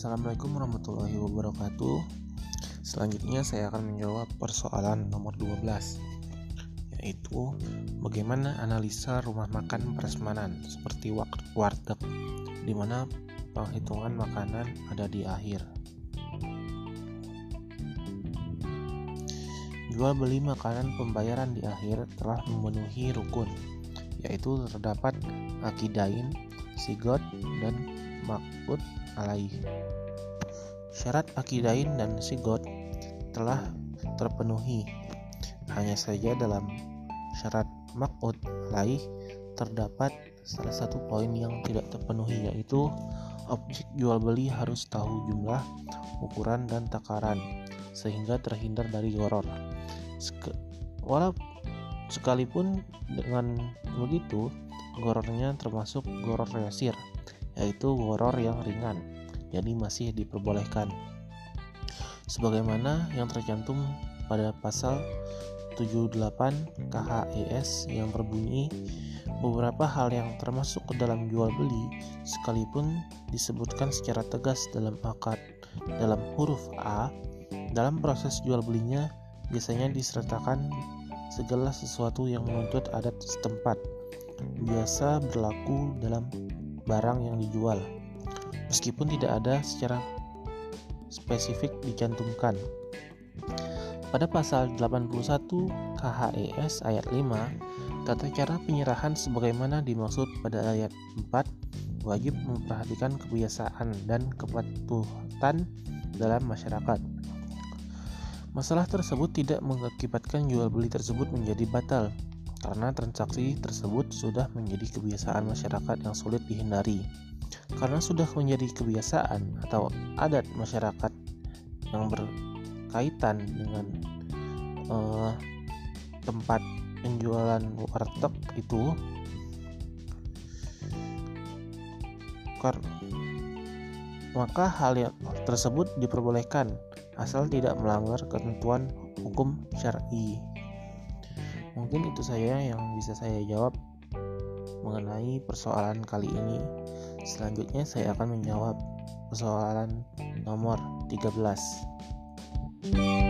Assalamualaikum warahmatullahi wabarakatuh. Selanjutnya saya akan menjawab persoalan nomor 12 yaitu bagaimana analisa rumah makan prasmanan seperti warteg di mana penghitungan makanan ada di akhir. Jual beli makanan pembayaran di akhir telah memenuhi rukun yaitu terdapat akidain, sigot, dan makut alaih. Syarat akidain dan sigot telah terpenuhi. Hanya saja dalam syarat makut alaih terdapat salah satu poin yang tidak terpenuhi yaitu objek jual beli harus tahu jumlah, ukuran dan takaran sehingga terhindar dari goror. Walau sekalipun dengan begitu gorornya termasuk goror yasir yaitu goror yang ringan jadi masih diperbolehkan. Sebagaimana yang tercantum pada pasal 78 KHES yang berbunyi beberapa hal yang termasuk ke dalam jual beli sekalipun disebutkan secara tegas dalam akad dalam huruf A dalam proses jual belinya biasanya disertakan segala sesuatu yang menuntut adat setempat biasa berlaku dalam barang yang dijual meskipun tidak ada secara spesifik dicantumkan. Pada pasal 81 KHES ayat 5, tata cara penyerahan sebagaimana dimaksud pada ayat 4 wajib memperhatikan kebiasaan dan kepatuhan dalam masyarakat. Masalah tersebut tidak mengakibatkan jual beli tersebut menjadi batal karena transaksi tersebut sudah menjadi kebiasaan masyarakat yang sulit dihindari karena sudah menjadi kebiasaan atau adat masyarakat yang berkaitan dengan uh, tempat penjualan warteg itu maka hal yang tersebut diperbolehkan asal tidak melanggar ketentuan hukum syar'i. Mungkin itu saya yang bisa saya jawab mengenai persoalan kali ini. Selanjutnya saya akan menjawab persoalan nomor 13.